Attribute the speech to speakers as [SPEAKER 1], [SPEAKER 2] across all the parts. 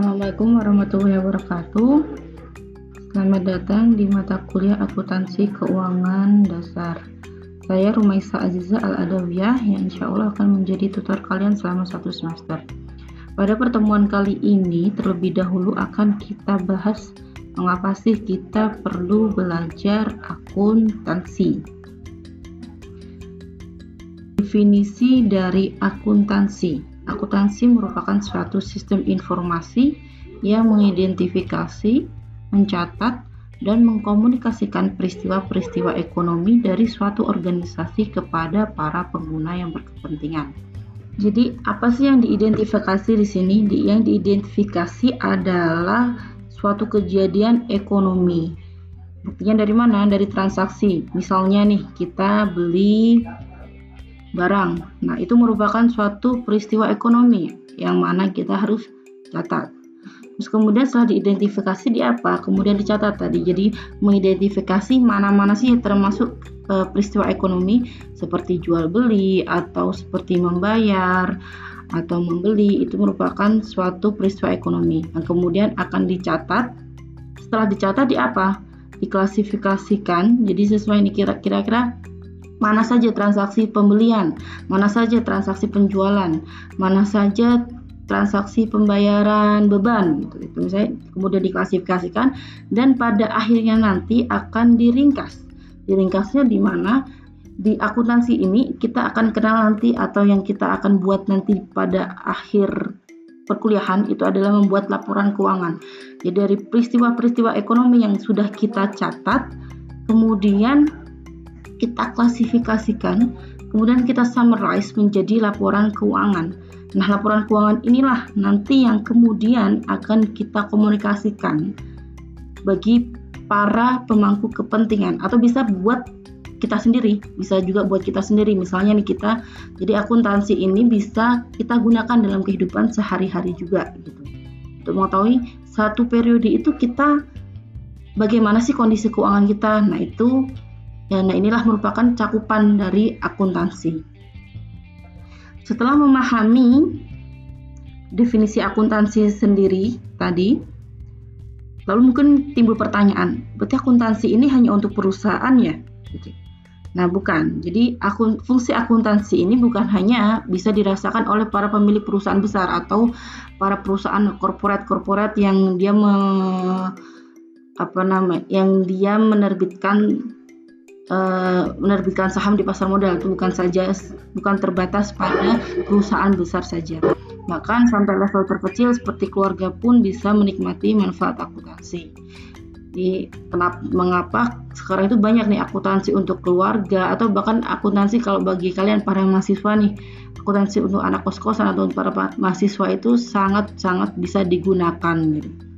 [SPEAKER 1] Assalamualaikum warahmatullahi wabarakatuh. Selamat datang di mata kuliah akuntansi keuangan dasar. Saya Rumaisa Aziza Al-Adawiyah yang insya Allah akan menjadi tutor kalian selama satu semester. Pada pertemuan kali ini terlebih dahulu akan kita bahas mengapa sih kita perlu belajar akuntansi. Definisi dari akuntansi. Akuntansi merupakan suatu sistem informasi yang mengidentifikasi, mencatat, dan mengkomunikasikan peristiwa-peristiwa ekonomi dari suatu organisasi kepada para pengguna yang berkepentingan. Jadi, apa sih yang diidentifikasi di sini? Yang diidentifikasi adalah suatu kejadian ekonomi. Buktinya dari mana? Dari transaksi. Misalnya nih, kita beli barang. Nah, itu merupakan suatu peristiwa ekonomi yang mana kita harus catat. Terus kemudian setelah diidentifikasi di apa? Kemudian dicatat tadi. Jadi mengidentifikasi mana-mana sih yang termasuk e, peristiwa ekonomi seperti jual beli atau seperti membayar atau membeli itu merupakan suatu peristiwa ekonomi. Nah, kemudian akan dicatat. Setelah dicatat di apa? Diklasifikasikan. Jadi sesuai ini kira-kira mana saja transaksi pembelian, mana saja transaksi penjualan, mana saja transaksi pembayaran beban gitu. Itu misalnya kemudian diklasifikasikan dan pada akhirnya nanti akan diringkas. Diringkasnya di mana di akuntansi ini kita akan kenal nanti atau yang kita akan buat nanti pada akhir perkuliahan itu adalah membuat laporan keuangan. Jadi dari peristiwa-peristiwa ekonomi yang sudah kita catat, kemudian kita klasifikasikan, kemudian kita summarize menjadi laporan keuangan. Nah, laporan keuangan inilah nanti yang kemudian akan kita komunikasikan bagi para pemangku kepentingan atau bisa buat kita sendiri, bisa juga buat kita sendiri. Misalnya nih kita, jadi akuntansi ini bisa kita gunakan dalam kehidupan sehari-hari juga gitu. Untuk mengetahui satu periode itu kita bagaimana sih kondisi keuangan kita. Nah, itu Ya, nah inilah merupakan cakupan dari akuntansi. Setelah memahami definisi akuntansi sendiri tadi, lalu mungkin timbul pertanyaan, berarti akuntansi ini hanya untuk perusahaan ya? Gitu. Nah, bukan. Jadi akun, fungsi akuntansi ini bukan hanya bisa dirasakan oleh para pemilik perusahaan besar atau para perusahaan korporat-korporat yang dia me, apa nama, yang dia menerbitkan Eh, menerbitkan saham di pasar modal itu bukan saja bukan terbatas pada perusahaan besar saja. Bahkan sampai level terkecil seperti keluarga pun bisa menikmati manfaat akuntansi. Di kenapa mengapa sekarang itu banyak nih akuntansi untuk keluarga atau bahkan akuntansi kalau bagi kalian para mahasiswa nih akuntansi untuk anak kos-kosan atau untuk para mahasiswa itu sangat-sangat bisa digunakan gitu.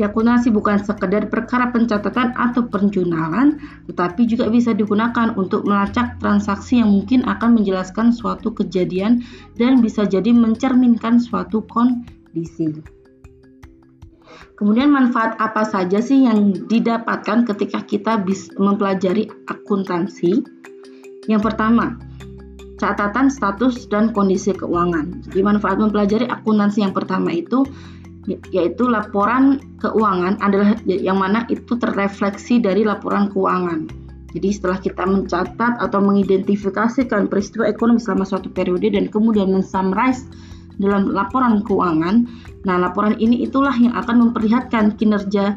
[SPEAKER 1] Akuntansi bukan sekedar perkara pencatatan atau penjunalan, tetapi juga bisa digunakan untuk melacak transaksi yang mungkin akan menjelaskan suatu kejadian dan bisa jadi mencerminkan suatu kondisi. Kemudian manfaat apa saja sih yang didapatkan ketika kita mempelajari akuntansi? Yang pertama, catatan status dan kondisi keuangan. Jadi manfaat mempelajari akuntansi yang pertama itu yaitu laporan keuangan adalah yang mana itu terrefleksi dari laporan keuangan. Jadi setelah kita mencatat atau mengidentifikasikan peristiwa ekonomi selama suatu periode dan kemudian mensummarize dalam laporan keuangan, nah laporan ini itulah yang akan memperlihatkan kinerja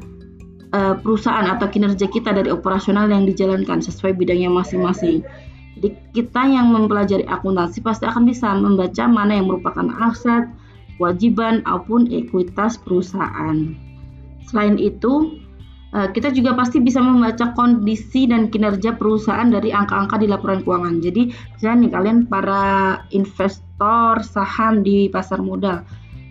[SPEAKER 1] uh, perusahaan atau kinerja kita dari operasional yang dijalankan sesuai bidangnya masing-masing. Jadi kita yang mempelajari akuntansi pasti akan bisa membaca mana yang merupakan aset, kewajiban maupun ekuitas perusahaan. Selain itu, eh, kita juga pasti bisa membaca kondisi dan kinerja perusahaan dari angka-angka di laporan keuangan. Jadi, misalnya nih kalian para investor saham di pasar modal.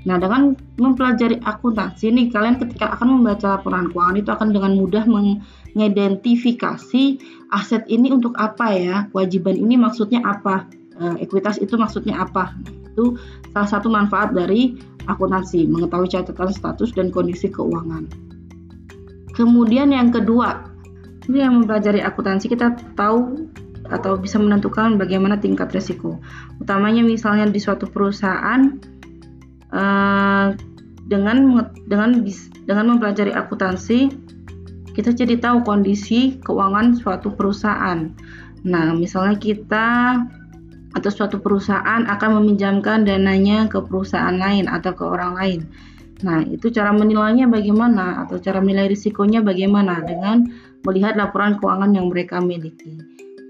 [SPEAKER 1] Nah, dengan mempelajari akuntansi nih, kalian ketika akan membaca laporan keuangan itu akan dengan mudah mengidentifikasi aset ini untuk apa ya, kewajiban ini maksudnya apa, eh, ekuitas itu maksudnya apa itu salah satu manfaat dari akuntansi, mengetahui catatan status dan kondisi keuangan. Kemudian yang kedua, ini yang mempelajari akuntansi kita tahu atau bisa menentukan bagaimana tingkat resiko. Utamanya misalnya di suatu perusahaan eh, dengan dengan dengan mempelajari akuntansi kita jadi tahu kondisi keuangan suatu perusahaan. Nah, misalnya kita atau suatu perusahaan akan meminjamkan dananya ke perusahaan lain atau ke orang lain. Nah, itu cara menilainya bagaimana atau cara menilai risikonya bagaimana dengan melihat laporan keuangan yang mereka miliki.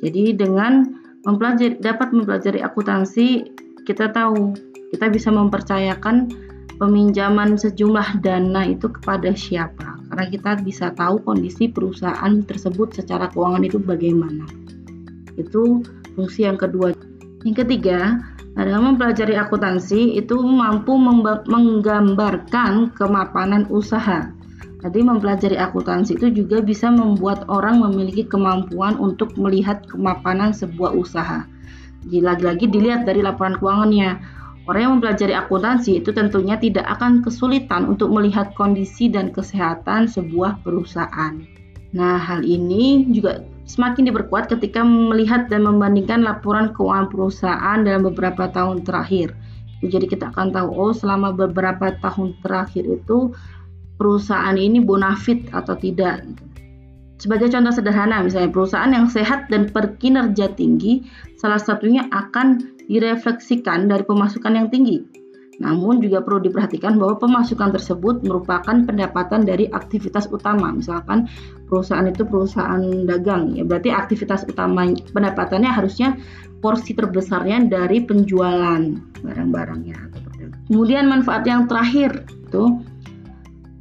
[SPEAKER 1] Jadi dengan mempelajari dapat mempelajari akuntansi, kita tahu kita bisa mempercayakan peminjaman sejumlah dana itu kepada siapa. Karena kita bisa tahu kondisi perusahaan tersebut secara keuangan itu bagaimana. Itu fungsi yang kedua. Yang ketiga, adalah mempelajari akuntansi itu mampu menggambarkan kemapanan usaha. Jadi mempelajari akuntansi itu juga bisa membuat orang memiliki kemampuan untuk melihat kemapanan sebuah usaha. Lagi-lagi dilihat dari laporan keuangannya. Orang yang mempelajari akuntansi itu tentunya tidak akan kesulitan untuk melihat kondisi dan kesehatan sebuah perusahaan. Nah, hal ini juga semakin diperkuat ketika melihat dan membandingkan laporan keuangan perusahaan dalam beberapa tahun terakhir. Jadi kita akan tahu oh selama beberapa tahun terakhir itu perusahaan ini bonafit atau tidak. Sebagai contoh sederhana misalnya perusahaan yang sehat dan berkinerja tinggi salah satunya akan direfleksikan dari pemasukan yang tinggi. Namun juga perlu diperhatikan bahwa pemasukan tersebut merupakan pendapatan dari aktivitas utama. Misalkan perusahaan itu perusahaan dagang, ya berarti aktivitas utama pendapatannya harusnya porsi terbesarnya dari penjualan barang-barangnya. Kemudian manfaat yang terakhir itu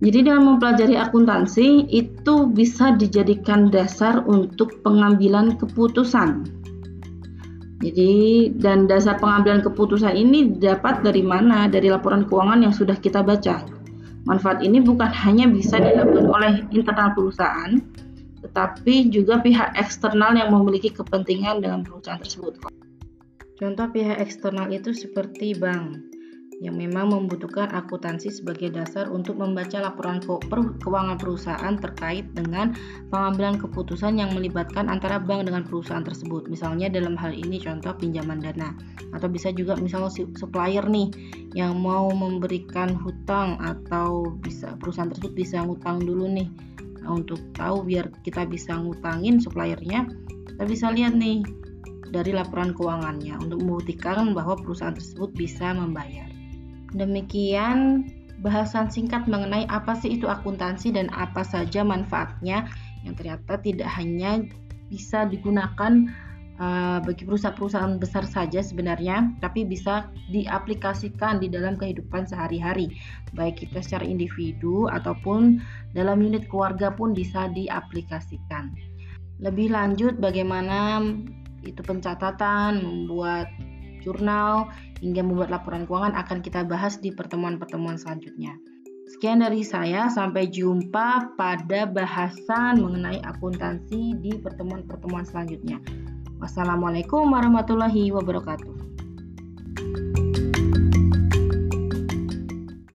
[SPEAKER 1] jadi dengan mempelajari akuntansi itu bisa dijadikan dasar untuk pengambilan keputusan jadi dan dasar pengambilan keputusan ini dapat dari mana? Dari laporan keuangan yang sudah kita baca. Manfaat ini bukan hanya bisa dilakukan oleh internal perusahaan, tetapi juga pihak eksternal yang memiliki kepentingan dengan perusahaan tersebut. Contoh pihak eksternal itu seperti bank yang memang membutuhkan akuntansi sebagai dasar untuk membaca laporan keuangan perusahaan terkait dengan pengambilan keputusan yang melibatkan antara bank dengan perusahaan tersebut. Misalnya dalam hal ini contoh pinjaman dana atau bisa juga misalnya supplier nih yang mau memberikan hutang atau bisa perusahaan tersebut bisa ngutang dulu nih nah, untuk tahu biar kita bisa ngutangin suppliernya kita bisa lihat nih dari laporan keuangannya untuk membuktikan bahwa perusahaan tersebut bisa membayar. Demikian bahasan singkat mengenai apa sih itu akuntansi dan apa saja manfaatnya yang ternyata tidak hanya bisa digunakan uh, bagi perusahaan-perusahaan besar saja sebenarnya, tapi bisa diaplikasikan di dalam kehidupan sehari-hari, baik kita secara individu ataupun dalam unit keluarga pun bisa diaplikasikan. Lebih lanjut, bagaimana itu pencatatan, membuat jurnal, hingga membuat laporan keuangan akan kita bahas di pertemuan-pertemuan selanjutnya. Sekian dari saya, sampai jumpa pada bahasan mengenai akuntansi di pertemuan-pertemuan selanjutnya. Wassalamualaikum warahmatullahi wabarakatuh.